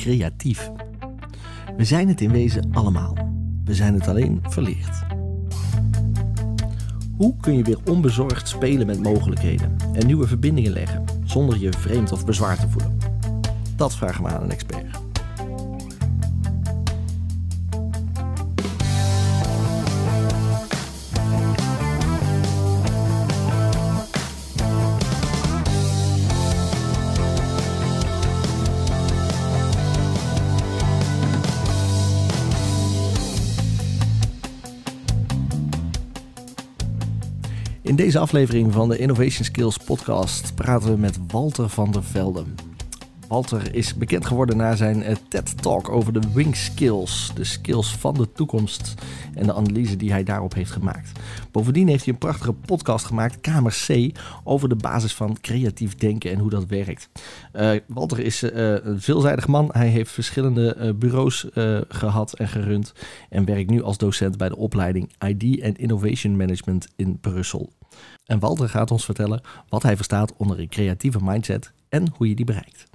creatief. We zijn het in wezen allemaal. We zijn het alleen verleerd. Hoe kun je weer onbezorgd spelen met mogelijkheden en nieuwe verbindingen leggen zonder je vreemd of bezwaar te voelen? Dat vragen we aan een expert. Deze aflevering van de Innovation Skills podcast praten we met Walter van der Velde. Walter is bekend geworden na zijn eh, TED-talk over de Wing Skills, de skills van de toekomst en de analyse die hij daarop heeft gemaakt. Bovendien heeft hij een prachtige podcast gemaakt, Kamer C, over de basis van creatief denken en hoe dat werkt. Uh, Walter is uh, een veelzijdig man. Hij heeft verschillende bureaus gehad en gerund en werkt nu als docent bij de opleiding ID and Innovation Management in Brussel. En Walter gaat ons vertellen wat hij verstaat onder een creatieve mindset en hoe je die bereikt.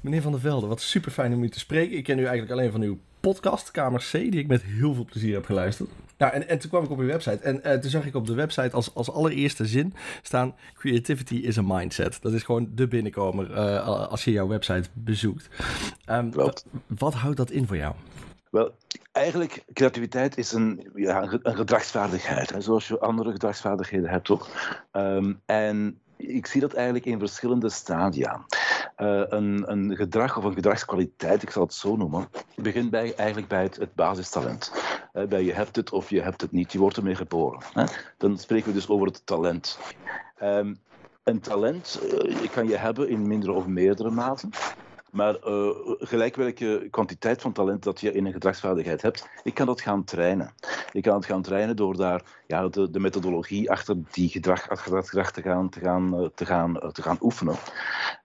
Meneer Van der Velde, wat super fijn om u te spreken. Ik ken u eigenlijk alleen van uw podcast, Kamer C, die ik met heel veel plezier heb geluisterd. Nou, en, en toen kwam ik op uw website en uh, toen zag ik op de website als, als allereerste zin staan: Creativity is a mindset. Dat is gewoon de binnenkomer uh, als je jouw website bezoekt. Um, wat, wat houdt dat in voor jou? Wel, eigenlijk, creativiteit is een, ja, een gedragsvaardigheid. Hè, zoals je andere gedragsvaardigheden hebt ook. Um, en ik zie dat eigenlijk in verschillende stadia. Uh, een, een, gedrag of een gedragskwaliteit, ik zal het zo noemen, begint bij, eigenlijk bij het, het basistalent. Uh, bij je hebt het of je hebt het niet, je wordt ermee geboren. Hè? Dan spreken we dus over het talent. Um, een talent uh, kan je hebben in mindere of meerdere mate. Maar uh, gelijk welke kwantiteit van talent dat je in een gedragsvaardigheid hebt, ik kan dat gaan trainen. Ik kan het gaan trainen door daar ja, de, de methodologie achter die gedrag, dat gedrag te gaan, te gaan, te gaan, te gaan oefenen.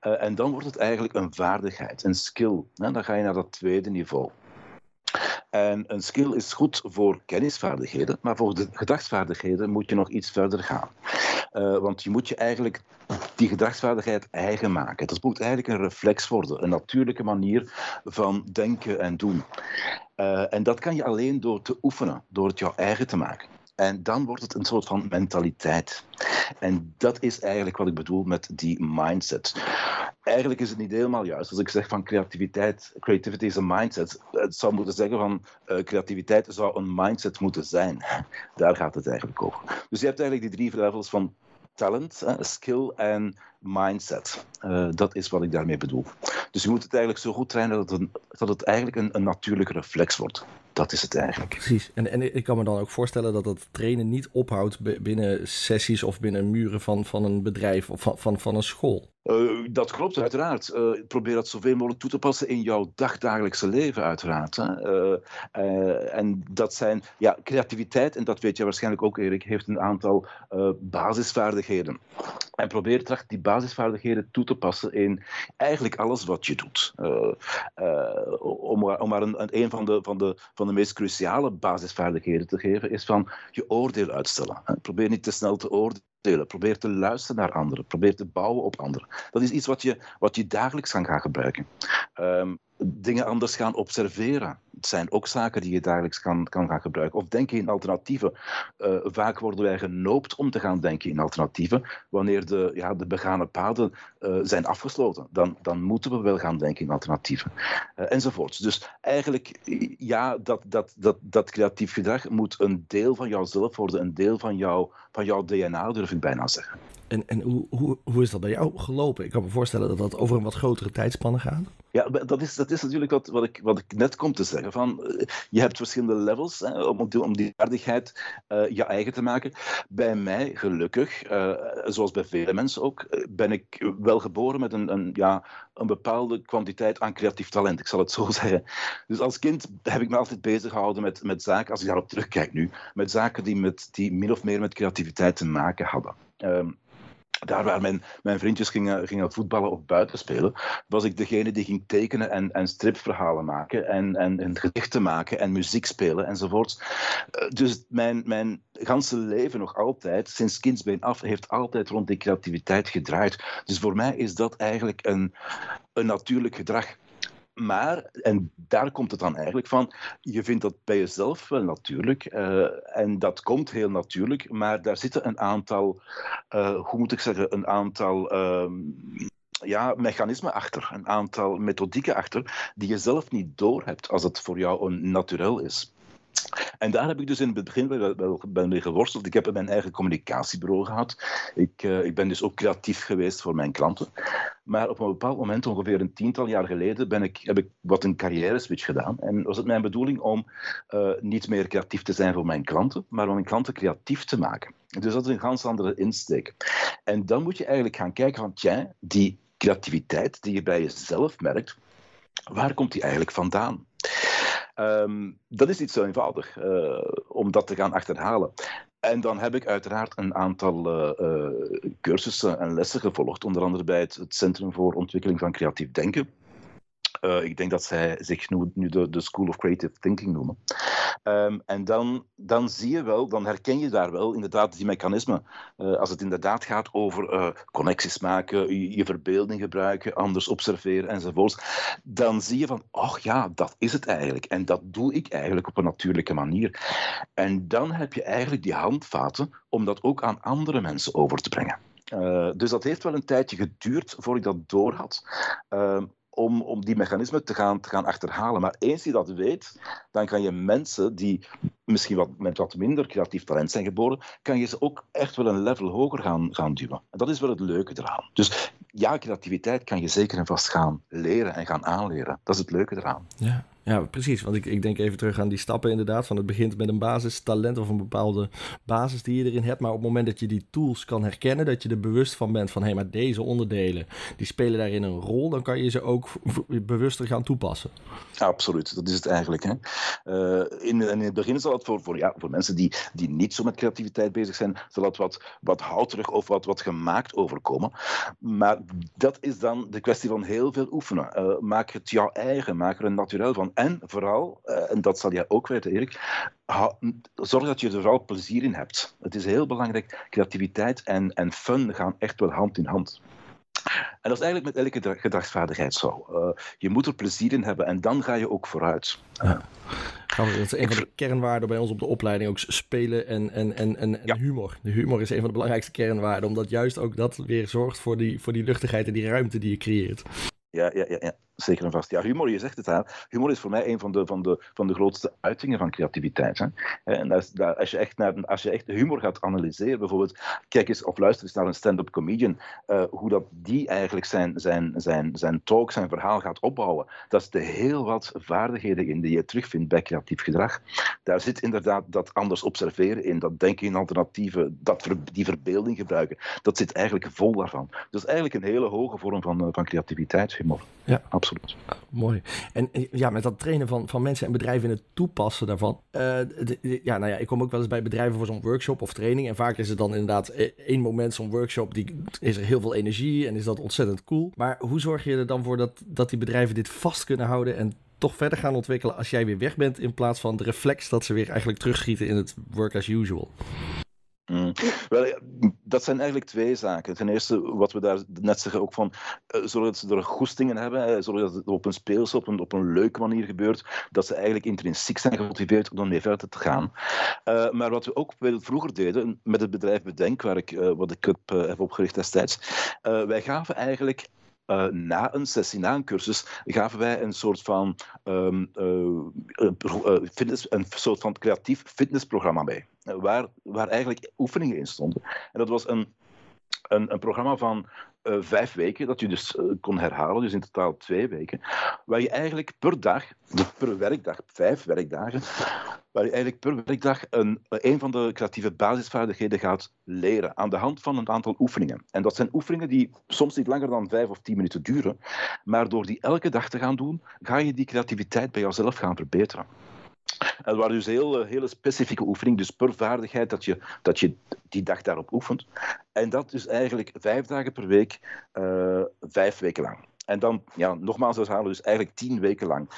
Uh, en dan wordt het eigenlijk een vaardigheid, een skill. Hè? Dan ga je naar dat tweede niveau. En een skill is goed voor kennisvaardigheden, maar voor de gedragsvaardigheden moet je nog iets verder gaan. Uh, want je moet je eigenlijk die gedragsvaardigheid eigen maken. Dat moet eigenlijk een reflex worden, een natuurlijke manier van denken en doen. Uh, en dat kan je alleen door te oefenen, door het jouw eigen te maken. En dan wordt het een soort van mentaliteit. En dat is eigenlijk wat ik bedoel met die mindset. Eigenlijk is het niet helemaal juist. Als ik zeg van creativiteit, creativity is een mindset, het zou moeten zeggen van uh, creativiteit zou een mindset moeten zijn. Daar gaat het eigenlijk over. Dus je hebt eigenlijk die drie levels van talent, skill en mindset. Uh, dat is wat ik daarmee bedoel. Dus je moet het eigenlijk zo goed trainen dat het, dat het eigenlijk een, een natuurlijke reflex wordt. Dat is het eigenlijk. Precies. En, en ik kan me dan ook voorstellen dat dat trainen niet ophoudt binnen sessies of binnen muren van, van een bedrijf of van, van, van een school. Uh, dat klopt, uiteraard. Uh, probeer dat zoveel mogelijk toe te passen in jouw dagdagelijkse leven, uiteraard. Uh, en dat zijn, ja, creativiteit, en dat weet je waarschijnlijk ook, Erik, heeft een aantal basisvaardigheden. En probeer die basisvaardigheden toe te passen in eigenlijk alles wat je doet. om, om maar een, een van, de, van, de, van de meest cruciale basisvaardigheden te geven, is van je oordeel uitstellen. Probeer niet te snel te oordelen Probeer te luisteren naar anderen. Probeer te bouwen op anderen. Dat is iets wat je, wat je dagelijks kan gaan gebruiken. Um, dingen anders gaan observeren. Het zijn ook zaken die je dagelijks kan, kan gaan gebruiken. Of denken in alternatieven. Uh, vaak worden wij genoopt om te gaan denken in alternatieven. Wanneer de, ja, de begane paden uh, zijn afgesloten, dan, dan moeten we wel gaan denken in alternatieven. Uh, enzovoorts. Dus eigenlijk, ja, dat, dat, dat, dat creatief gedrag moet een deel van jouzelf worden. Een deel van, jou, van jouw DNA, durf ik bijna zeggen. En, en hoe, hoe, hoe is dat bij jou gelopen? Ik kan me voorstellen dat dat over een wat grotere tijdspanne gaat. Ja, dat is, dat is natuurlijk wat, wat, ik, wat ik net kom te zeggen. Van, je hebt verschillende levels hè, om, die, om die uh, je eigen te maken. Bij mij, gelukkig, uh, zoals bij vele mensen ook, ben ik wel geboren met een, een, ja, een bepaalde kwantiteit aan creatief talent, ik zal het zo zeggen. Dus als kind heb ik me altijd bezig gehouden met, met zaken, als ik daarop terugkijk nu, met zaken die, met, die min of meer met creativiteit te maken hadden. Um, daar waar mijn, mijn vriendjes gingen, gingen voetballen of buiten spelen, was ik degene die ging tekenen en, en stripverhalen maken en, en, en gedichten maken en muziek spelen enzovoort. Dus mijn, mijn ganse leven nog altijd, sinds kindsbeen af, heeft altijd rond die creativiteit gedraaid. Dus voor mij is dat eigenlijk een, een natuurlijk gedrag. Maar, en daar komt het dan eigenlijk van, je vindt dat bij jezelf wel natuurlijk. Uh, en dat komt heel natuurlijk, maar daar zitten een aantal, uh, hoe moet ik zeggen, een aantal. Uh, ja, mechanismen achter, een aantal methodieken achter, die je zelf niet doorhebt als het voor jou een naturel is. En daar heb ik dus in het begin wel, wel, wel mee geworsteld. Ik heb mijn eigen communicatiebureau gehad. Ik, uh, ik ben dus ook creatief geweest voor mijn klanten. Maar op een bepaald moment, ongeveer een tiental jaar geleden, ben ik, heb ik wat een carrière switch gedaan. En was het mijn bedoeling om uh, niet meer creatief te zijn voor mijn klanten, maar om mijn klanten creatief te maken. Dus dat is een ganz andere insteek. En dan moet je eigenlijk gaan kijken van, tja, die creativiteit die je bij jezelf merkt, waar komt die eigenlijk vandaan? Um, dat is niet zo eenvoudig uh, om dat te gaan achterhalen. En dan heb ik uiteraard een aantal uh, uh, cursussen en lessen gevolgd, onder andere bij het, Centrum voor Ontwikkeling van Creatief Denken. Ik denk dat zij zich nu, de, School of Creative Thinking noemen. Um, en dan, dan zie je wel, dan herken je daar wel inderdaad die mechanismen. Uh, als het inderdaad gaat over uh, connecties maken, je, verbeelding gebruiken, anders observeren enzovoorts, dan zie je van, ach ja, dat is het eigenlijk. En dat doe ik eigenlijk op een natuurlijke manier. En dan heb je eigenlijk die handvaten om dat ook aan andere mensen over te brengen. Uh, dus dat heeft wel een tijdje geduurd voordat ik dat door had. Uh, om, om die mechanismen te gaan, te gaan achterhalen. Maar eens je dat weet, dan kan je mensen die misschien wat, met wat minder creatief talent zijn geboren, kan je ze ook echt wel een level hoger gaan, gaan duwen. En dat is wel het leuke eraan. Dus ja, creativiteit kan je zeker en vast gaan leren en gaan aanleren. Dat is het leuke eraan. Ja. Ja, precies. Want ik, ik denk even terug aan die stappen inderdaad. Van het begint met een basistalent of een bepaalde basis die je erin hebt. Maar op het moment dat je die tools kan herkennen, dat je er bewust van bent van hé, hey, maar deze onderdelen die spelen daarin een rol, dan kan je ze ook bewuster gaan toepassen. Absoluut, dat is het eigenlijk. Hè. Uh, in, in het begin zal het voor, voor, ja, voor mensen die, die niet zo met creativiteit bezig zijn, zal het wat, wat houterig of wat, wat gemaakt overkomen. Maar dat is dan de kwestie van heel veel oefenen. Uh, maak het jouw eigen, maak er een naturel van. En vooral, uh, en dat zal jij ook weten, Erik, zorg dat je er vooral plezier in hebt. Het is heel belangrijk, creativiteit en, en fun gaan echt wel hand in hand. En dat is eigenlijk met elke gedragsvaardigheid zo. Uh, je moet er plezier in hebben en dan ga je ook vooruit. Ja. Dat is een van de kernwaarden bij ons op de opleiding, ook spelen en, en, en, en, ja. humor. De humor is een van de belangrijkste kernwaarden, omdat juist ook dat weer zorgt voor die, voor die luchtigheid en die ruimte die je creëert. Ja, ja, ja, ja, zeker en vast. Ja, humor, je zegt het daar. Humor is voor mij een van de, van de, van de grootste uitingen van creativiteit. Hè. En als, als, je echt naar, als je echt humor gaat analyseren, bijvoorbeeld, kijk eens of luister eens naar een stand-up comedian, uh, hoe dat die eigenlijk zijn, zijn, zijn, zijn talk, zijn verhaal gaat opbouwen. Dat is de heel wat vaardigheden in die je terugvindt bij creatief gedrag. Daar zit inderdaad dat anders observeren in, dat denken in alternatieven, dat die verbeelding gebruiken. Dat zit eigenlijk vol daarvan. Dus eigenlijk een hele hoge vorm van, van creativiteit, humor. Ja, Mooi. En ja, met dat trainen van, van mensen en bedrijven in het toepassen daarvan. De, ja, nou ja, ik kom ook wel eens bij bedrijven voor zo'n workshop of training. En vaak is het dan inderdaad één moment zo'n workshop. Die is er heel veel energie en is dat ontzettend cool. Maar hoe zorg je er dan voor dat, dat die bedrijven dit vast kunnen houden en toch verder gaan ontwikkelen als jij weer weg bent in plaats van de reflex dat ze weer eigenlijk terugschieten in het work as usual? Mm. Wel, dat zijn eigenlijk twee zaken. Ten eerste, wat we daar net zeggen, ook van uh, zorg dat ze er goestingen hebben, zorg dat het op een speelse, op een, op een leuke manier gebeurt, dat ze eigenlijk intrinsiek zijn gemotiveerd om mee verder te gaan. Uh, maar wat we ook vroeger deden, met het bedrijf Bedenk, waar ik, wat ik heb, heb opgericht destijds, wij gaven eigenlijk uh, na een sessie, na een cursus, gaven wij een soort van, um, uh, fitness, een soort van creatief fitnessprogramma bij. Waar, waar eigenlijk oefeningen in stonden. En dat was een, een, een programma van vijf weken, dat je dus kon herhalen, dus in totaal twee weken, waar je eigenlijk per dag, per werkdag, vijf werkdagen, waar je eigenlijk per werkdag een, een van de creatieve basisvaardigheden gaat leren aan de hand van een aantal oefeningen. En dat zijn oefeningen die soms niet langer dan vijf of tien minuten duren, maar door die elke dag te gaan doen, ga je die creativiteit bij jezelf gaan verbeteren. En waar dus heel, hele specifieke oefening, dus per vaardigheid dat je, dat je die dag daarop oefent. En dat is eigenlijk vijf dagen per week, uh, vijf weken lang. En dan, ja, nogmaals, halen dus eigenlijk tien weken lang.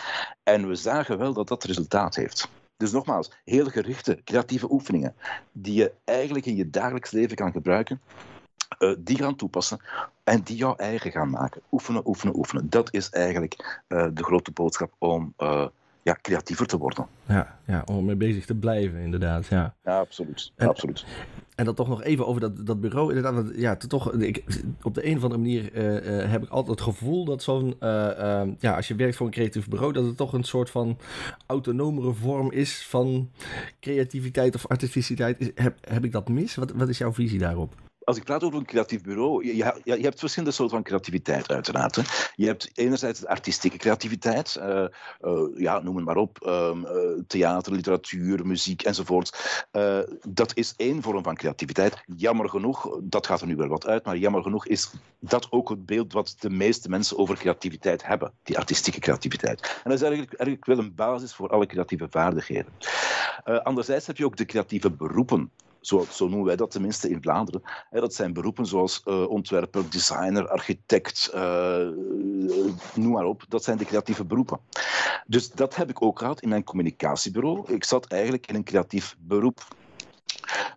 En we zagen wel dat dat resultaat heeft. Dus nogmaals, heel gerichte, creatieve oefeningen die je eigenlijk in je dagelijks leven kan gebruiken die gaan toepassen en die jouw eigen gaan maken. Oefenen, oefenen, oefenen. Dat is eigenlijk de grote boodschap om ja, creatiever te worden. Ja, ja, om mee bezig te blijven, inderdaad. Ja, ja absoluut. En, absoluut. En dan toch nog even over dat, dat bureau. Inderdaad, ja, toch, ik, op de een of andere manier uh, uh, heb ik altijd het gevoel dat zo'n. Uh, ja, als je werkt voor een creatief bureau, dat het toch een soort van autonomere vorm is van creativiteit of artisticiteit. heb, heb ik dat mis? Wat, wat is jouw visie daarop? Als ik praat over een creatief bureau, je, je, hebt verschillende soorten van creativiteit uiteraard. Je hebt enerzijds de artistieke creativiteit, uh, uh, ja, noem het maar op, uh, theater, literatuur, muziek enzovoort. dat is één vorm van creativiteit. Jammer genoeg, dat gaat er nu wel wat uit, maar jammer genoeg is dat ook het beeld wat de meeste mensen over creativiteit hebben, die artistieke creativiteit. En dat is eigenlijk, eigenlijk wel een basis voor alle creatieve vaardigheden. anderzijds heb je ook de creatieve beroepen. Zo, zo, noemen wij dat tenminste in Vlaanderen. dat zijn beroepen zoals uh, ontwerper, designer, architect, uh, noem maar op. Dat zijn de creatieve beroepen. Dus dat heb ik ook gehad in mijn communicatiebureau. Ik zat eigenlijk in een creatief beroep.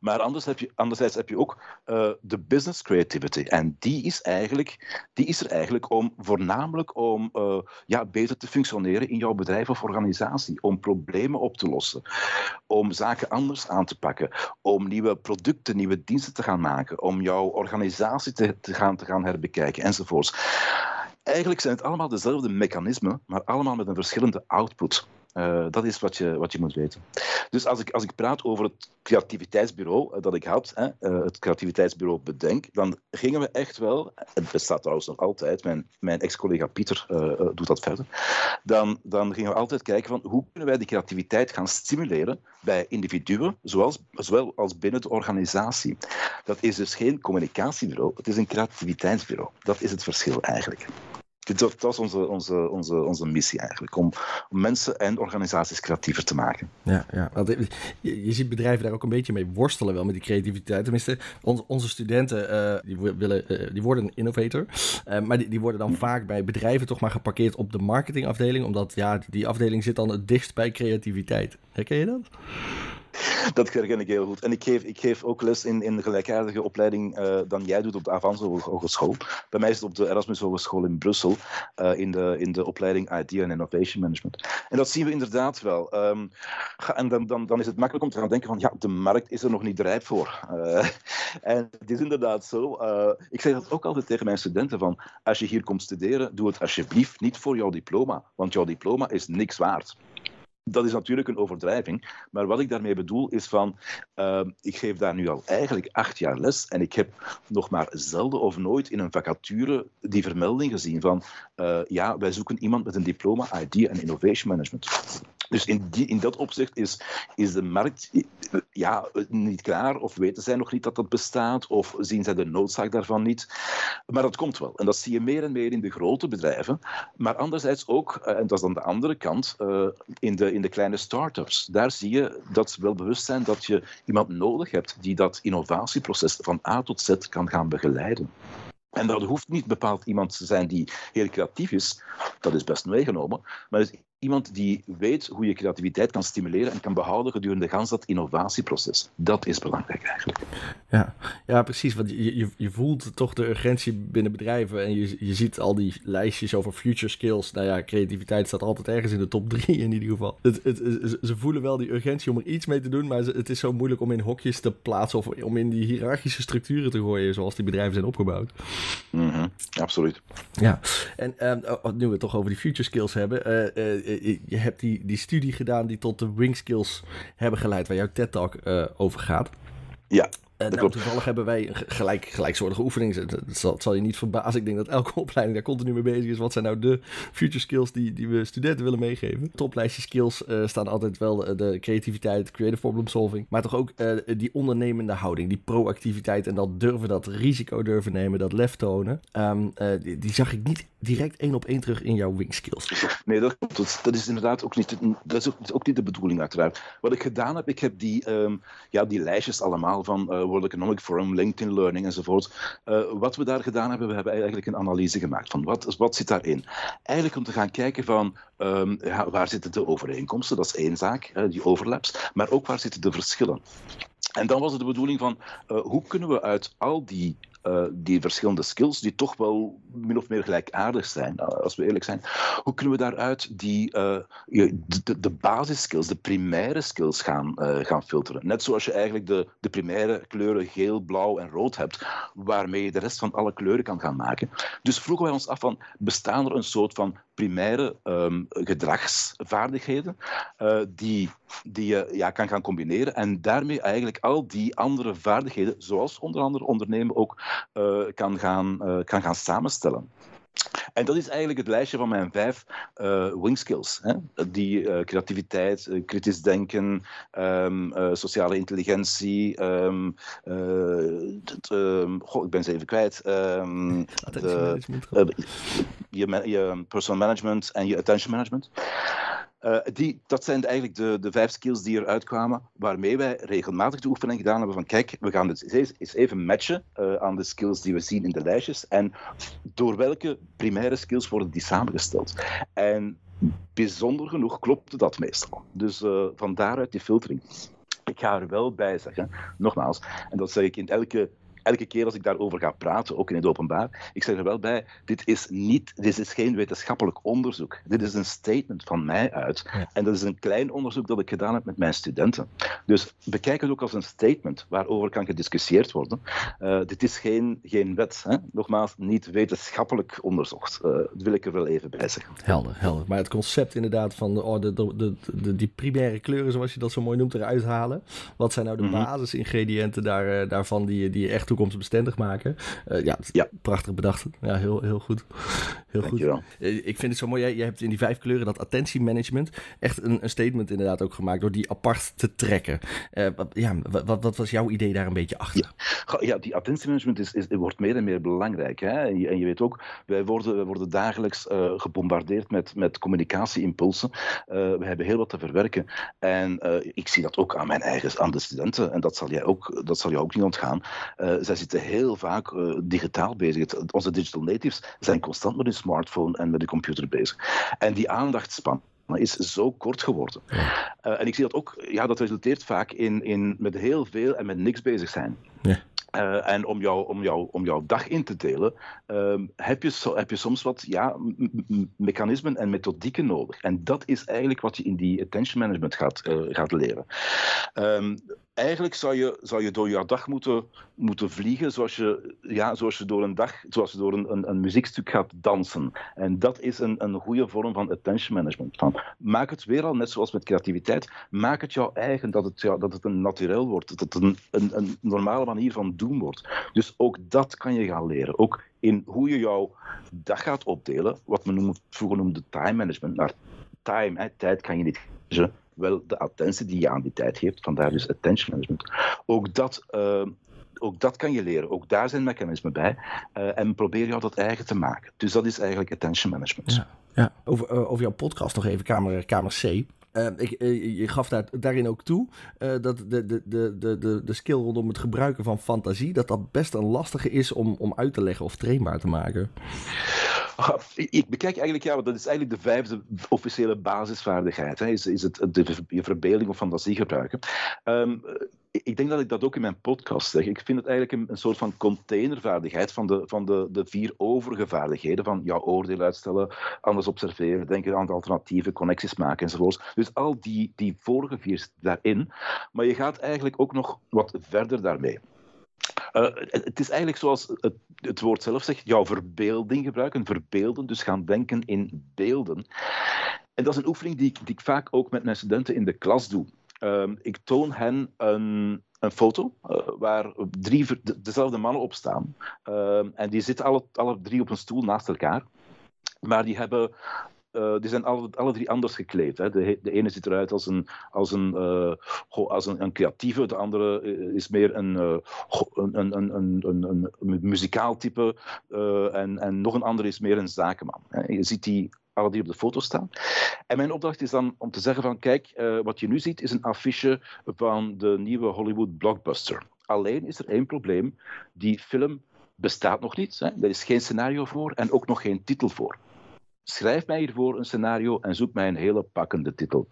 Maar anders heb je, anderzijds heb je ook uh, de business creativity. En die is, eigenlijk, die is er eigenlijk om voornamelijk om uh, ja, beter te functioneren in jouw bedrijf of organisatie. Om problemen op te lossen. Om zaken anders aan te pakken. Om nieuwe producten, nieuwe diensten te gaan maken. Om jouw organisatie te, te, gaan, te gaan herbekijken enzovoorts. Eigenlijk zijn het allemaal dezelfde mechanismen, maar allemaal met een verschillende output. Uh, dat is wat je, wat je moet weten. Dus als ik, als ik praat over het creativiteitsbureau uh, dat ik had, hè, uh, het creativiteitsbureau Bedenk, dan gingen we echt wel, het bestaat trouwens nog altijd, mijn, mijn ex-collega Pieter doet dat verder, dan, dan gingen we altijd kijken van hoe kunnen wij die creativiteit gaan stimuleren bij individuen, zoals, zowel als binnen de organisatie. Dat is dus geen communicatiebureau, het is een creativiteitsbureau. Dat is het verschil eigenlijk dat, was onze, onze, onze, onze missie eigenlijk, om, om mensen en organisaties creatiever te maken. Ja, ja. Je, je, ziet bedrijven daar ook een beetje mee worstelen wel met die creativiteit. Tenminste, onze studenten uh, die, willen, uh, die worden een innovator, uh, maar die, die worden dan vaak bij bedrijven toch maar geparkeerd op de marketingafdeling, omdat ja, die afdeling zit dan het dichtst bij creativiteit. Herken je dat? dat herken ik heel goed. En ik geef, ik geef ook les in, in gelijkaardige opleiding uh, dan jij doet op de Avans Hogeschool. Bij mij is het op de Erasmus Hogeschool in Brussel, uh, in, de, in de opleiding Idea en Innovation Management. En dat zien we inderdaad wel. Um, en dan, dan, dan is het makkelijk om te gaan denken van, ja, de markt is er nog niet rijp voor. Uh, en het is inderdaad zo. ik zeg dat ook altijd tegen mijn studenten van, als je hier komt studeren, doe het alsjeblieft niet voor jouw diploma, want jouw diploma is niks waard dat is natuurlijk een overdrijving. Maar wat ik daarmee bedoel is van, uh, ik geef daar nu al eigenlijk acht jaar les en ik heb nog maar zelden of nooit in een vacature die vermelding gezien van, uh, ja, wij zoeken iemand met een diploma ID en Innovation Management. Dus in, die, in dat opzicht is, is de markt ja, niet klaar, of weten zij nog niet dat dat bestaat, of zien zij de noodzaak daarvan niet. Maar dat komt wel. En dat zie je meer en meer in de grote bedrijven. Maar anderzijds ook, eh, en dat is dan de andere kant, uh, in, de, in de kleine start-ups. Daar zie je dat ze wel bewust zijn dat je iemand nodig hebt die dat innovatieproces van A tot Z kan gaan begeleiden. En dat hoeft niet bepaald iemand te zijn die heel creatief is, dat is best meegenomen, maar is iemand die weet hoe je creativiteit kan stimuleren en kan behouden gedurende gans dat innovatieproces. Dat is belangrijk eigenlijk. Ja, ja precies. Want je, je, je voelt toch de urgentie binnen bedrijven en je, je ziet al die lijstjes over future skills. Nou ja, creativiteit staat altijd ergens in de top drie in ieder geval. Het, het, ze voelen wel die urgentie om er iets mee te doen, maar het is zo moeilijk om in hokjes te plaatsen of om in die hiërarchische structuren te gooien zoals die bedrijven zijn opgebouwd. Mm -hmm, absoluut. Ja, en uh, nu we het toch over die future skills hebben. Uh, uh, je hebt die, die studie gedaan die tot de Wing Skills hebben geleid, waar jouw TED-talk uh, over gaat. Ja. Uh, nou, toevallig hebben wij gelijk, gelijksoortige oefeningen. Dat zal, zal, je niet verbazen. Ik denk dat elke opleiding daar continu mee bezig is. Wat zijn nou de future skills die, die we studenten willen meegeven? Toplijstje skills uh, staan altijd wel de, de, creativiteit, creative problem solving. Maar toch ook uh, die ondernemende houding, die proactiviteit en dat durven, dat risico durven nemen, dat lef tonen. Um, die, die, zag ik niet direct één op één terug in jouw wing skills. Nee, dat klopt. Dat, dat is inderdaad ook niet, dat is ook, niet de bedoeling uiteraard. Wat ik gedaan heb, ik heb die, um, ja, die lijstjes allemaal van Economic Forum, LinkedIn Learning enzovoort. Uh, wat we daar gedaan hebben, we hebben eigenlijk een analyse gemaakt van wat, wat zit daarin. Eigenlijk om te gaan kijken van ja, waar zitten de overeenkomsten, dat is één zaak, die overlaps, maar ook waar zitten de verschillen. En dan was het de bedoeling van uh, hoe kunnen we uit al die uh, die verschillende skills, die toch wel min of meer gelijkaardig zijn, uh, als we eerlijk zijn, hoe kunnen we daaruit die, uh, de, de basisskills, de primaire skills gaan, gaan filteren? Net zoals je eigenlijk de, de primaire kleuren geel, blauw en rood hebt, waarmee je de rest van alle kleuren kan gaan maken. Dus vroegen wij ons af van, bestaan er een soort van primaire um, gedragsvaardigheden die, die je ja, kan gaan combineren en daarmee eigenlijk al die andere vaardigheden, zoals onder andere ondernemen, ook kan, gaan, uh, kan gaan samenstellen. En dat is eigenlijk het lijstje van mijn vijf uh, wing skills. Hè? Die uh, creativiteit, uh, kritisch denken, um, sociale intelligentie. Um, um, goh, ik ben ze even kwijt. De, je, je personal management en je attention management. Uh, die, dat zijn eigenlijk de, de vijf skills die eruit kwamen, waarmee wij regelmatig de oefening gedaan hebben van kijk, we gaan het eens even matchen uh, aan de skills die we zien in de lijstjes en door welke primaire skills worden die samengesteld. En bijzonder genoeg klopte dat meestal. Dus uh, van daaruit die filtering. Ik ga er wel bij zeggen, nogmaals, en dat zeg ik in elke elke keer als ik daarover ga praten, ook in het openbaar, ik zeg er wel bij, dit is, niet, dit is geen wetenschappelijk onderzoek. Dit is een statement van mij uit. En dat is een klein onderzoek dat ik gedaan heb met mijn studenten. Dus bekijk het ook als een statement waarover kan gediscussieerd worden. Uh, dit is geen, geen wet. Hè? Nogmaals, niet wetenschappelijk onderzocht. Uh, dat wil ik er wel even bij zeggen. Helder, helder. Maar het concept inderdaad van oh, de, de, de, de, die primaire kleuren, zoals je dat zo mooi noemt, eruit halen. Wat zijn nou de mm -hmm. basisingrediënten daar, daarvan die, die je echt toekomstbestendig maken. Uh, ja, ja, prachtig bedacht. Ja, heel, heel goed. Heel Dankjewel. goed. Uh, ik vind het zo mooi. Jij, jij, hebt in die vijf kleuren dat attentiemanagement echt een, een, statement inderdaad ook gemaakt door die apart te trekken. Uh, wat, ja, wat, wat, was jouw idee daar een beetje achter? Ja, ja die attentiemanagement is, is, wordt meer en meer belangrijk. Hè? En, je, en je weet ook, wij worden, wij worden dagelijks gebombardeerd met, met communicatieimpulsen. we hebben heel wat te verwerken. En ik zie dat ook aan mijn eigen aan de studenten. En dat zal jij ook, dat zal jou ook niet ontgaan. Uh, zij zitten heel vaak uh, digitaal bezig. Onze digital natives zijn constant met hun smartphone en met de computer bezig. En die aandachtspan is zo kort geworden. Ja. Uh, en ik zie dat ook, ja, dat resulteert vaak in, in met heel veel en met niks bezig zijn. Ja. Uh, en om, jou, om, jou, om jouw dag in te delen, uh, heb, je, heb je soms wat ja, mechanismen en methodieken nodig. En dat is eigenlijk wat je in die attention management gaat, gaat leren. Um, eigenlijk zou je, zou je door jouw dag moeten, moeten vliegen zoals je, ja, zoals je door een dag, zoals je door een, een, een muziekstuk gaat dansen. En dat is een, een goede vorm van attention management. Van, maak het weer al, net zoals met creativiteit, maak het jouw eigen, dat het, dat het een naturel wordt, dat het een, een, een normale manier van doen wordt. Dus ook dat kan je gaan leren. Ook in hoe je jouw dag gaat opdelen, wat men noemt, vroeger noemde time management, naar time, hè, tijd kan je niet wel de attentie die je aan die tijd geeft. Vandaar dus attention management. Ook dat, uh, ook dat kan je leren. Ook daar zijn mechanismen bij. Uh, en probeer jou dat eigen te maken. Dus dat is eigenlijk attention management. Ja, ja. Over, uh, over jouw podcast nog even, Kamer, kamer C. Ik, je gaf daar, daarin ook toe uh, dat de, de, de, de, de skill rondom het gebruiken van fantasie, dat dat best een lastige is om, om uit te leggen of trainbaar te maken. Ik bekijk eigenlijk, ja, dat is eigenlijk de vijfde officiële basisvaardigheid. Is, is het de, je verbeelding of fantasie gebruiken. Um, ik denk dat ik dat ook in mijn podcast zeg. Ik vind het eigenlijk een, soort van containervaardigheid van, de, van de, de vier overige vaardigheden. Van jouw oordeel uitstellen, anders observeren, denken aan de alternatieven, connecties maken enzovoort. Dus al die, die vorige vier daarin. Maar je gaat eigenlijk ook nog wat verder daarmee. Uh, het is eigenlijk zoals het, het, woord zelf zegt, jouw verbeelding gebruiken, verbeelden, dus gaan denken in beelden. En dat is een oefening die ik, die ik vaak ook met mijn studenten in de klas doe. Uh, ik toon hen een, een foto uh, waar drie dezelfde mannen op staan. Uh, en die zitten alle, alle drie op een stoel naast elkaar. Maar die hebben uh, die zijn alle, drie anders gekleed. Hè. De, de ene ziet eruit als een, als een, uh, als een, een, creatieve, de andere is meer een, een, een, een, een, muzikaal type en, en nog een andere is meer een zakenman. Hè. Je ziet die alle die op de foto staan. En mijn opdracht is dan om te zeggen van kijk, wat je nu ziet is een affiche van de nieuwe Hollywood blockbuster. Alleen is er één probleem. Die film bestaat nog niet. Hè. Er is geen scenario voor en ook nog geen titel voor. Schrijf mij hiervoor een scenario en zoek mij een hele pakkende titel.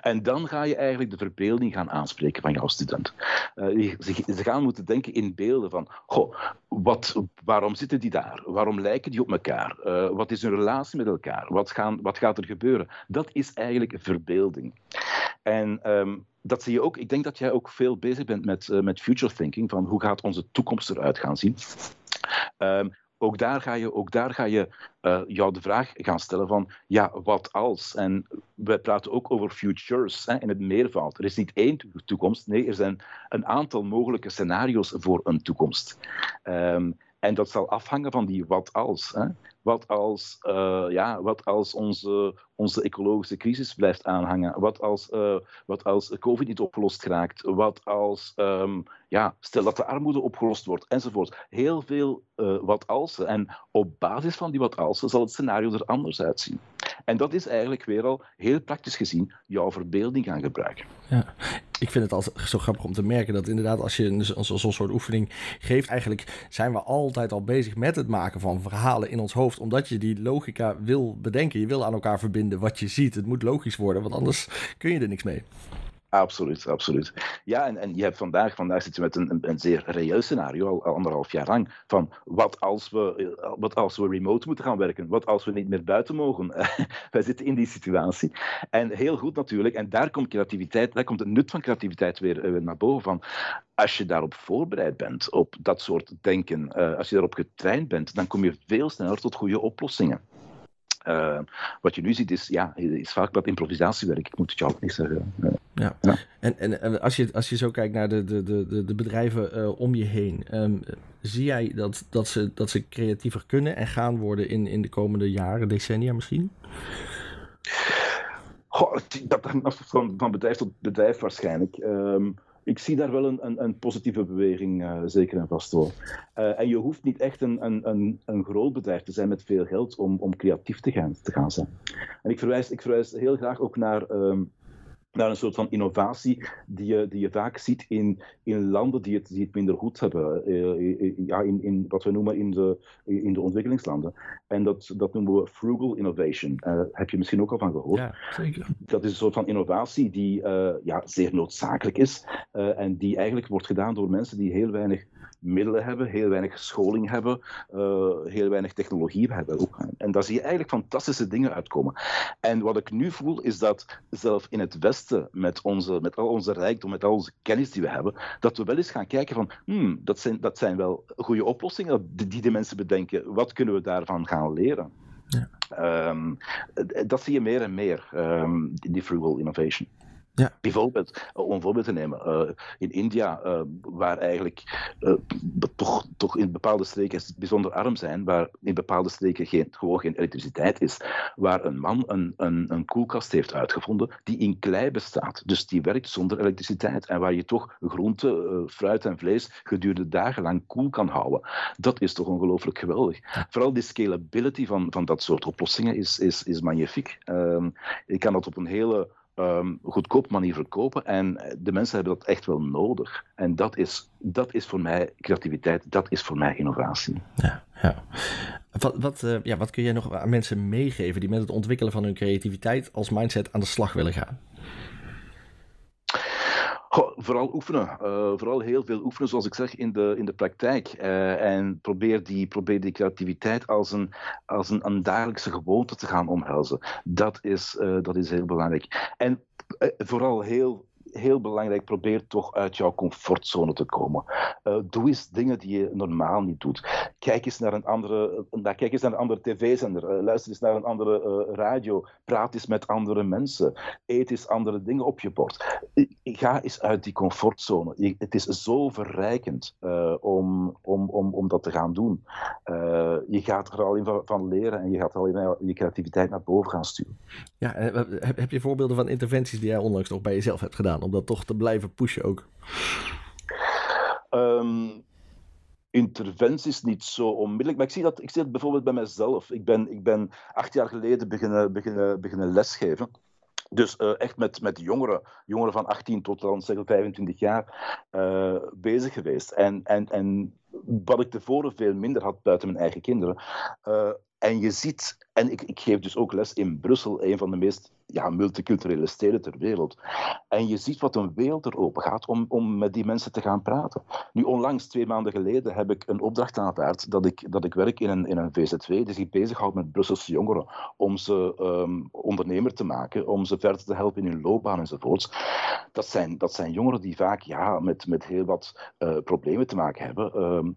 En dan ga je eigenlijk de verbeelding gaan aanspreken van jouw student. Uh, ze, gaan moeten denken in beelden van, goh, wat, waarom zitten die daar? Waarom lijken die op elkaar? Uh, wat is hun relatie met elkaar? Wat, gaan, wat gaat er gebeuren? Dat is eigenlijk verbeelding. En um, dat zie je ook. Ik denk dat jij ook veel bezig bent met, uh, met future thinking, van hoe gaat onze toekomst eruit gaan zien. Um, ook daar ga je, ook daar ga je uh, jou de vraag gaan stellen van, ja, wat als? En we praten ook over futures hè, in het meervoud. Er is niet één toekomst, nee, er zijn een aantal mogelijke scenario's voor een toekomst. Um, en dat zal afhangen van die wat als. Hè. Wat als, uh, ja, wat als onze, onze ecologische crisis blijft aanhangen? Wat als, uh, wat als COVID niet opgelost raakt? Wat als, um, ja, stel dat de armoede opgelost wordt, enzovoort. Heel veel uh, wat als. En op basis van die wat als zal het scenario er anders uitzien. En dat is eigenlijk weer al heel praktisch gezien jouw verbeelding gaan gebruiken. Ja, ik vind het altijd zo grappig om te merken dat inderdaad als je zo'n zo soort oefening geeft, eigenlijk zijn we altijd al bezig met het maken van verhalen in ons hoofd, omdat je die logica wil bedenken. Je wil aan elkaar verbinden wat je ziet. Het moet logisch worden, want anders kun je er niks mee. Absoluut, absoluut. Ja, en, en je hebt vandaag, vandaag zitten we met een, een, zeer reëel scenario, al, anderhalf jaar lang, van wat als, we, wat als we remote moeten gaan werken, wat als we niet meer buiten mogen. Wij zitten in die situatie. En heel goed natuurlijk, en daar komt creativiteit, daar komt het nut van creativiteit weer, weer naar boven van. Als je daarop voorbereid bent, op dat soort denken, uh, als je daarop getraind bent, dan kom je veel sneller tot goede oplossingen. Uh, wat je nu ziet is, ja, is vaak wat improvisatiewerk. Ik moet het jou ook niet zeggen. Uh, ja. ja. En, en, en, als, je, als je zo kijkt naar de, de, de, de bedrijven uh, om je heen, um, zie jij dat, dat, ze, dat ze creatiever kunnen en gaan worden in, in de komende jaren, decennia misschien? Goh, dat hangt van, van bedrijf tot bedrijf waarschijnlijk. Um, ik zie daar wel een, een, een positieve beweging, uh, zeker en vast hoor. Uh, en je hoeft niet echt een, een, een, groot bedrijf te zijn met veel geld om, om creatief te gaan, te gaan zijn. En ik verwijs, ik verwijs heel graag ook naar um, naar een soort van innovatie die je, die je vaak ziet in, in landen die het, die het minder goed hebben. Uh, ja, in, in wat we noemen in de, in de ontwikkelingslanden. En dat, dat noemen we frugal innovation. Uh, heb je misschien ook al van gehoord. Ja, zeker. Dat is een soort van innovatie die uh, ja, zeer noodzakelijk is. en die eigenlijk wordt gedaan door mensen die heel weinig middelen hebben, heel weinig scholing hebben, uh, heel weinig technologie hebben. Ook. En daar zie je eigenlijk fantastische dingen uitkomen. En wat ik nu voel, is dat zelf in het Westen, met, onze, met al onze rijkdom, met al onze kennis die we hebben, dat we wel eens gaan kijken van, hmm, dat, zijn, dat zijn wel goede oplossingen die de mensen bedenken. Wat kunnen we daarvan gaan leren? Ja. Um, dat zie je meer en meer, um, die frugal innovation. Ja. Bijvoorbeeld, om een voorbeeld te nemen, uh, in India, uh, waar eigenlijk uh, toch, toch in bepaalde streken bijzonder arm zijn, waar in bepaalde streken geen, gewoon geen elektriciteit is, waar een man een, een, een koelkast heeft uitgevonden die in klei bestaat. Dus die werkt zonder elektriciteit en waar je toch groente, fruit en vlees gedurende dagenlang koel kan houden. Dat is toch ongelooflijk geweldig. Vooral die scalability van, van dat soort oplossingen is, is, is magnifiek. Ehm, je kan dat op een hele um, goedkoop manier verkopen. En de mensen hebben dat echt wel nodig. En dat is, dat is voor mij creativiteit, dat is voor mij innovatie. Ja, ja. Wat, wat, uh, ja, wat kun jij nog aan mensen meegeven die met het ontwikkelen van hun creativiteit als mindset aan de slag willen gaan? Vooral oefenen. Uh, vooral heel veel oefenen, zoals ik zeg, in de, in de praktijk. Uh, en probeer die, probeer die creativiteit als, een, als een, een dagelijkse gewoonte te gaan omhelzen. Dat is, uh, dat is heel belangrijk. En vooral heel heel belangrijk, probeer toch uit jouw comfortzone te komen. Uh, doe eens dingen die je normaal niet doet. Kijk eens naar een andere, uh, kijk eens naar een andere tv-zender. Uh, luister eens naar een andere radio. Praat eens met andere mensen. Eet eens andere dingen op je bord. Ga eens uit die comfortzone. Het is zo verrijkend om, om, om, om dat te gaan doen. je gaat er al in van, van, leren en je gaat al in je creativiteit naar boven gaan sturen. Ja, heb, heb je voorbeelden van interventies die jij onlangs nog bij jezelf hebt gedaan? Om dat toch te blijven pushen ook? Um, interventies niet zo onmiddellijk. Maar ik zie dat, ik zie dat bijvoorbeeld bij mezelf. Ik ben, ik ben acht jaar geleden beginnen, beginnen, beginnen lesgeven. Dus uh, echt met, met jongeren, jongeren van 18 tot dan zeg 25 jaar, uh, bezig geweest. En, en, en wat ik tevoren veel minder had buiten mijn eigen kinderen. Uh, en je ziet, en ik, ik geef dus ook les in Brussel, een van de meest ja, multiculturele steden ter wereld. En je ziet wat een wereld er open gaat om, om met die mensen te gaan praten. Nu, onlangs, twee maanden geleden, heb ik een opdracht aanvaard dat ik, dat ik werk in een, in een VZW die zich bezighoudt met Brusselse jongeren om ze um, ondernemer te maken, om ze verder te helpen in hun loopbaan enzovoorts. Dat zijn, dat zijn jongeren die vaak ja, met, met heel wat uh, problemen te maken hebben. Um,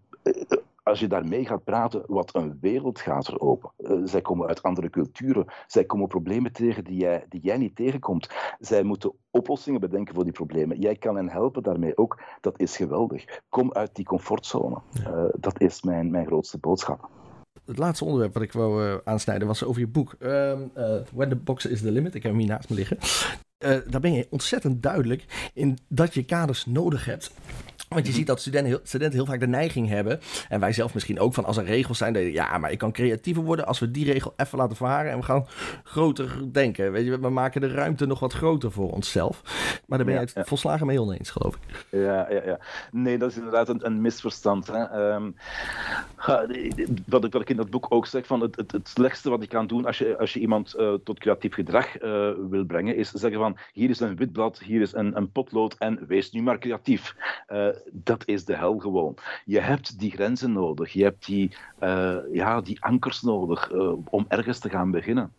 als je daarmee gaat praten, wat een wereld gaat er open. Uh, zij komen uit andere culturen. Zij komen problemen tegen die jij, die jij niet tegenkomt. Zij moeten oplossingen bedenken voor die problemen. Jij kan hen helpen daarmee ook. Dat is geweldig. Kom uit die comfortzone. Uh, dat is mijn, mijn grootste boodschap. Het laatste onderwerp wat ik wou uh, aansnijden was over je boek. Um, When the Box is the Limit. Ik heb hem hier naast me liggen. daar ben je ontzettend duidelijk in dat je kaders nodig hebt. Want je mhm. ziet dat studenten heel, studenten heel vaak de neiging hebben, en wij zelf misschien ook, van als er regels zijn, dat je, ja, maar ik kan creatiever worden als we die regel even laten varen en we gaan groter denken. Weet je, we maken de ruimte nog wat groter voor onszelf. Maar daar ben je het volslagen mee oneens, geloof ik. Ja, ja, ja. Nee, dat is inderdaad een, een misverstand. Hè. Um, wat, ik, wat ik in dat boek ook zeg, van het, het, het slechtste wat je kan doen als je, als je iemand uh, tot creatief gedrag uh, wil brengen, is zeggen van, hier is een wit blad, hier is een, een potlood en wees nu maar creatief. Uh, dat is de hel gewoon. Je hebt die grenzen nodig, je hebt die, uh, ja, die ankers nodig uh, om ergens te gaan beginnen.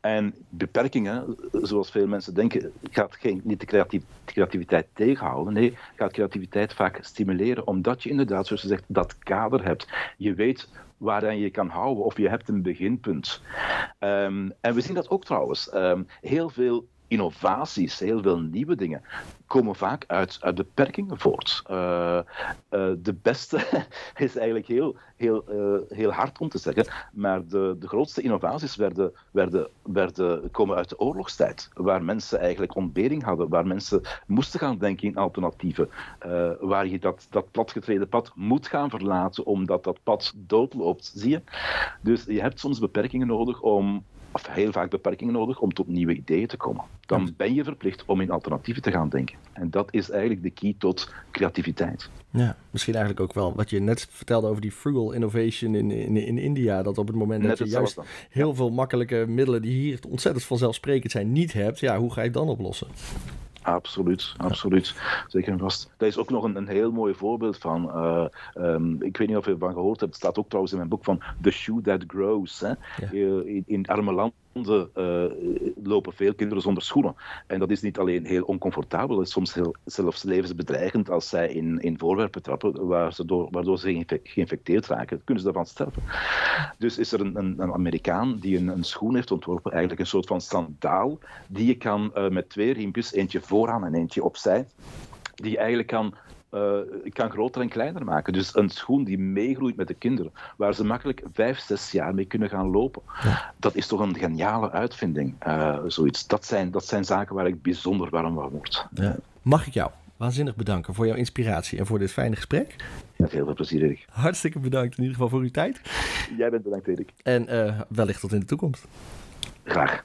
En beperkingen, zoals veel mensen denken, gaat geen, niet de, creativ de creativiteit tegenhouden. Nee, gaat creativiteit vaak stimuleren, omdat je inderdaad, zoals je zegt, dat kader hebt. Je weet waaraan je kan houden, of je hebt een beginpunt. Um, en we zien dat ook trouwens. Um, heel veel innovaties, heel veel nieuwe dingen, komen vaak uit, uit beperkingen voort. Uh, uh, de beste is eigenlijk heel, heel, uh, heel hard om te zeggen, maar de, de grootste innovaties werden, werden, werden, komen uit de oorlogstijd, waar mensen eigenlijk ontbering hadden, waar mensen moesten gaan denken in alternatieven, waar je dat, dat platgetreden pad moet gaan verlaten omdat dat pad doodloopt, zie je? Dus je hebt soms beperkingen nodig om, of heel vaak beperkingen nodig om tot nieuwe ideeën te komen. Dan ben je verplicht om in alternatieven te gaan denken. En dat is eigenlijk de key tot creativiteit. Ja, misschien eigenlijk ook wel wat je net vertelde over die frugal innovation in, in, in India. Dat op het moment dat je juist heel veel makkelijke middelen die hier ontzettend vanzelfsprekend zijn niet hebt, ja, hoe ga je het dan oplossen? Absoluut, absoluut. Zeker en vast. Daar is ook nog een, een heel mooi voorbeeld van. Uh, um, ik weet niet of je ervan gehoord hebt. Het staat ook trouwens in mijn boek van The Shoe That Grows. Hè? Ja. In, in arme landen uh, lopen veel kinderen zonder schoenen. En dat is niet alleen heel oncomfortabel, het is soms heel, zelfs levensbedreigend als zij in, in voorwerpen trappen waar ze door, waardoor ze geïnfecteerd raken. Kunnen ze daarvan sterven. Dus is er een, een, Amerikaan die een, een, schoen heeft ontworpen, eigenlijk een soort van sandaal, die je kan uh, met twee riempjes, eentje vooraan en eentje opzij, die je eigenlijk kan uh, kan groter en kleiner maken. Dus een schoen die meegroeit met de kinderen, waar ze makkelijk vijf, zes jaar mee kunnen gaan lopen. Ja. Dat is toch een geniale uitvinding, uh, zoiets. Dat zijn, dat zijn zaken waar ik bijzonder warm van word. Ja. Mag ik jou waanzinnig bedanken voor jouw inspiratie en voor dit fijne gesprek. Met heel veel plezier, Erik. Hartstikke bedankt in ieder geval voor uw tijd. Jij bent bedankt, Erik. En uh, wellicht tot in de toekomst. Graag.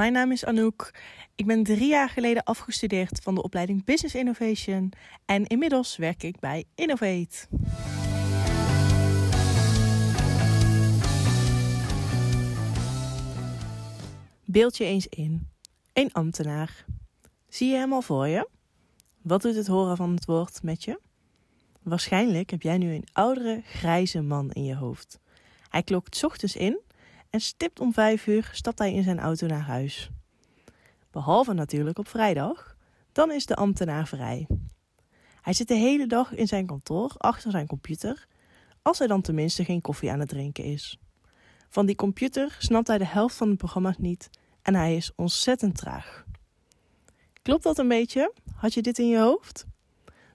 Mijn naam is Anouk. Ik ben drie jaar geleden afgestudeerd van de opleiding Business Innovation en inmiddels werk ik bij Innovate. Beeld je eens in. Een ambtenaar. Zie je hem al voor je? Wat doet het horen van het woord met je? Waarschijnlijk heb jij nu een oudere, grijze man in je hoofd. Hij klokt ochtends in en stipt om vijf uur stapt hij in zijn auto naar huis. Behalve natuurlijk op vrijdag, dan is de ambtenaar vrij. Hij zit de hele dag in zijn kantoor achter zijn computer, als hij dan tenminste geen koffie aan het drinken is. Van die computer snapt hij de helft van de programma's niet en hij is ontzettend traag. Klopt dat een beetje? Had je dit in je hoofd?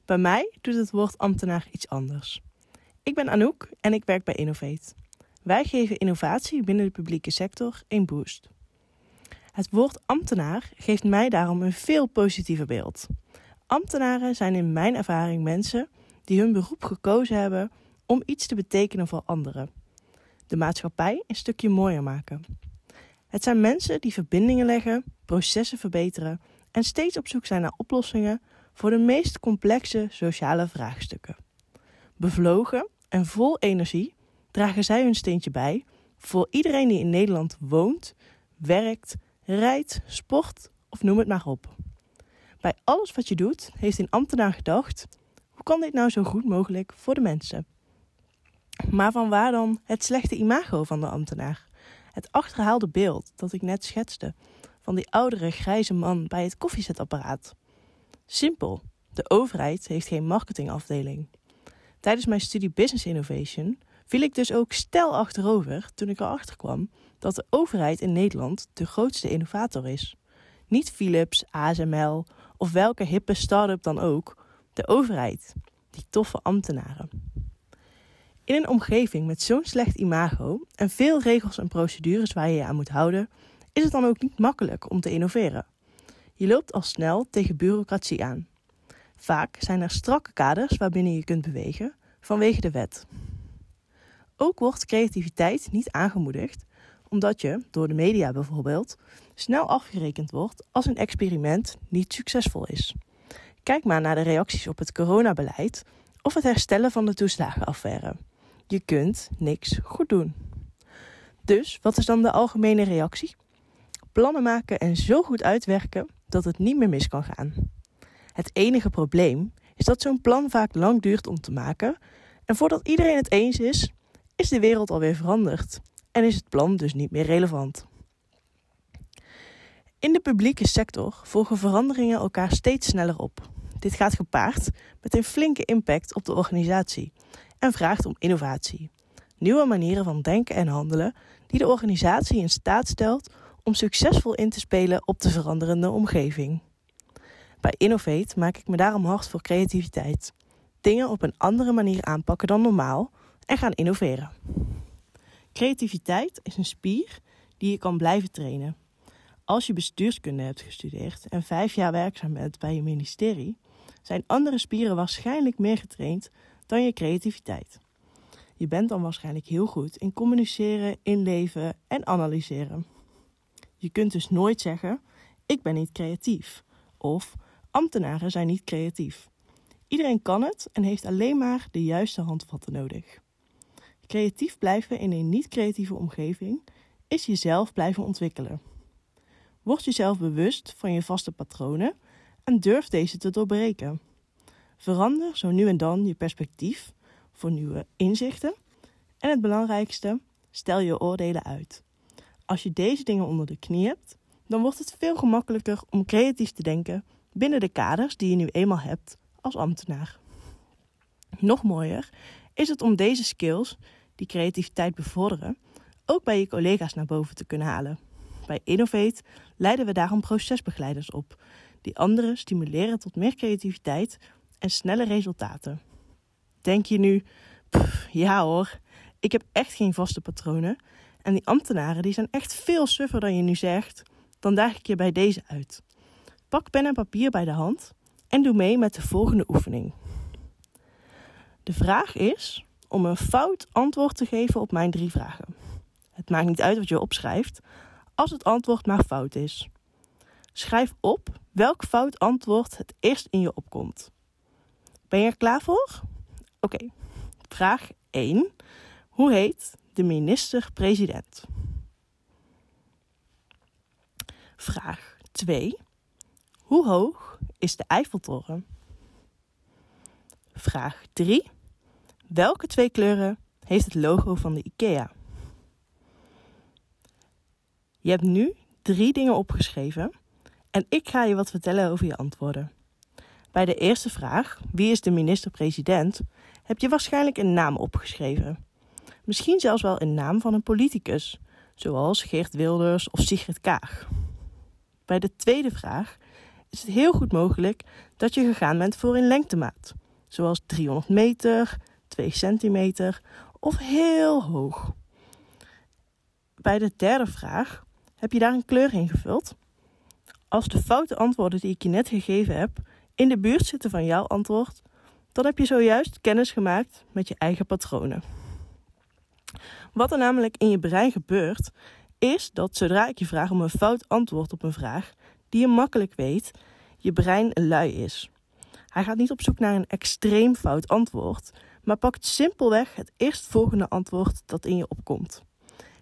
Bij mij doet het woord ambtenaar iets anders. Ik ben Anouk en ik werk bij Innovate. Wij geven innovatie binnen de publieke sector een boost. Het woord ambtenaar geeft mij daarom een veel positiever beeld. Ambtenaren zijn in mijn ervaring mensen die hun beroep gekozen hebben om iets te betekenen voor anderen. De maatschappij een stukje mooier maken. Het zijn mensen die verbindingen leggen, processen verbeteren en steeds op zoek zijn naar oplossingen voor de meest complexe sociale vraagstukken. Bevlogen en vol energie dragen zij hun steentje bij voor iedereen die in Nederland woont, werkt, rijdt, sport of noem het maar op. Bij alles wat je doet, heeft een ambtenaar gedacht: hoe kan dit nou zo goed mogelijk voor de mensen? Maar van waar dan het slechte imago van de ambtenaar? Het achterhaalde beeld dat ik net schetste van die oudere grijze man bij het koffiezetapparaat. Simpel, de overheid heeft geen marketingafdeling. Tijdens mijn studie Business Innovation viel ik dus ook stel achterover toen ik erachter kwam dat de overheid in Nederland de grootste innovator is. Niet Philips, ASML of welke hippe start-up dan ook, de overheid, die toffe ambtenaren. In een omgeving met zo'n slecht imago en veel regels en procedures waar je je aan moet houden, is het dan ook niet makkelijk om te innoveren. Je loopt al snel tegen bureaucratie aan. Vaak zijn er strakke kaders waarbinnen je kunt bewegen vanwege de wet. Ook wordt creativiteit niet aangemoedigd, omdat je, door de media bijvoorbeeld, snel afgerekend wordt als een experiment niet succesvol is. Kijk maar naar de reacties op het coronabeleid of het herstellen van de toeslagenaffaire. Je kunt niks goed doen. Dus wat is dan de algemene reactie? Plannen maken en zo goed uitwerken dat het niet meer mis kan gaan. Het enige probleem is dat zo'n plan vaak lang duurt om te maken en voordat iedereen het eens is, is de wereld alweer veranderd en is het plan dus niet meer relevant. In de publieke sector volgen veranderingen elkaar steeds sneller op. Dit gaat gepaard met een flinke impact op de organisatie en vraagt om innovatie. Nieuwe manieren van denken en handelen die de organisatie in staat stelt om succesvol in te spelen op de veranderende omgeving. Bij Innovate maak ik me daarom hard voor creativiteit. Dingen op een andere manier aanpakken dan normaal en gaan innoveren. Creativiteit is een spier die je kan blijven trainen. Als je bestuurskunde hebt gestudeerd en vijf jaar werkzaam bent bij je ministerie, zijn andere spieren waarschijnlijk meer getraind dan je creativiteit. Je bent dan waarschijnlijk heel goed in communiceren, inleven en analyseren. Je kunt dus nooit zeggen: ik ben niet creatief of ambtenaren zijn niet creatief. Iedereen kan het en heeft alleen maar de juiste handvatten nodig. Creatief blijven in een niet-creatieve omgeving is jezelf blijven ontwikkelen. Word jezelf bewust van je vaste patronen en durf deze te doorbreken. Verander zo nu en dan je perspectief voor nieuwe inzichten. En het belangrijkste, stel je oordelen uit. Als je deze dingen onder de knie hebt, dan wordt het veel gemakkelijker om creatief te denken binnen de kaders die je nu eenmaal hebt als ambtenaar. Nog mooier is het om deze skills, die creativiteit bevorderen, ook bij je collega's naar boven te kunnen halen. Bij Innovate leiden we daarom procesbegeleiders op, die anderen stimuleren tot meer creativiteit en snelle resultaten. Denk je nu, ja hoor, ik heb echt geen vaste patronen en die ambtenaren die zijn echt veel suffer dan je nu zegt, dan daag ik je bij deze uit. Pak pen en papier bij de hand en doe mee met de volgende oefening. De vraag is om een fout antwoord te geven op mijn drie vragen. Het maakt niet uit wat je opschrijft, als het antwoord maar fout is. Schrijf op welk fout antwoord het eerst in je opkomt. Ben je er klaar voor? Oké. Vraag 1. Hoe heet de minister-president? Vraag 2. Hoe hoog is de Eiffeltoren? Vraag 3. Welke twee kleuren heeft het logo van de IKEA? Je hebt nu drie dingen opgeschreven en ik ga je wat vertellen over je antwoorden. Bij de eerste vraag, wie is de minister-president, heb je waarschijnlijk een naam opgeschreven. Misschien zelfs wel een naam van een politicus, zoals Geert Wilders of Sigrid Kaag. Bij de tweede vraag is het heel goed mogelijk dat je gegaan bent voor een lengtemaat, zoals 300 meter, 2 centimeter of heel hoog. Bij de derde vraag heb je daar een kleur ingevuld. Als de foute antwoorden die ik je net gegeven heb in de buurt zitten van jouw antwoord, dan heb je zojuist kennis gemaakt met je eigen patronen. Wat er namelijk in je brein gebeurt, is dat zodra ik je vraag om een fout antwoord op een vraag die je makkelijk weet, je brein lui is. Hij gaat niet op zoek naar een extreem fout antwoord, maar pakt simpelweg het eerstvolgende antwoord dat in je opkomt.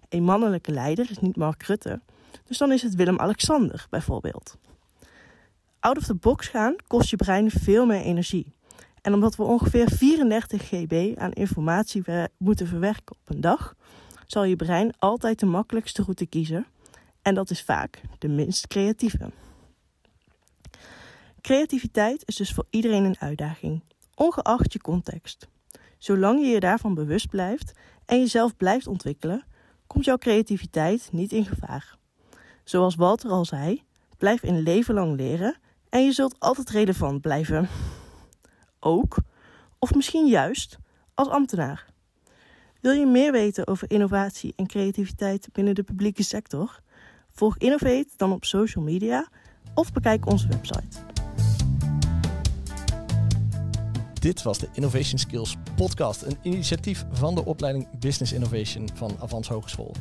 Een mannelijke leider is niet Mark Rutte, dus dan is het Willem-Alexander bijvoorbeeld. Out of the box gaan kost je brein veel meer energie. En omdat we ongeveer 34 GB aan informatie moeten verwerken op een dag, zal je brein altijd de makkelijkste route kiezen. En dat is vaak de minst creatieve. Creativiteit is dus voor iedereen een uitdaging, ongeacht je context. Zolang je je daarvan bewust blijft en jezelf blijft ontwikkelen, komt jouw creativiteit niet in gevaar. Zoals Walter al zei, blijf een leven lang leren en je zult altijd relevant blijven. Ook, of misschien juist, als ambtenaar. Wil je meer weten over innovatie en creativiteit binnen de publieke sector? Volg Innovate dan op social media of bekijk onze website. Dit was de Innovation Skills Podcast, een initiatief van de opleiding Business Innovation van Avans Hogeschool.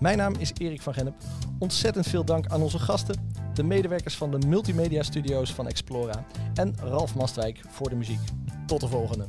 Mijn naam is Erik van Gennep. Ontzettend veel dank aan onze gasten, de medewerkers van de multimedia studio's van Explora en Ralf Mastwijk voor de muziek. Tot de volgende.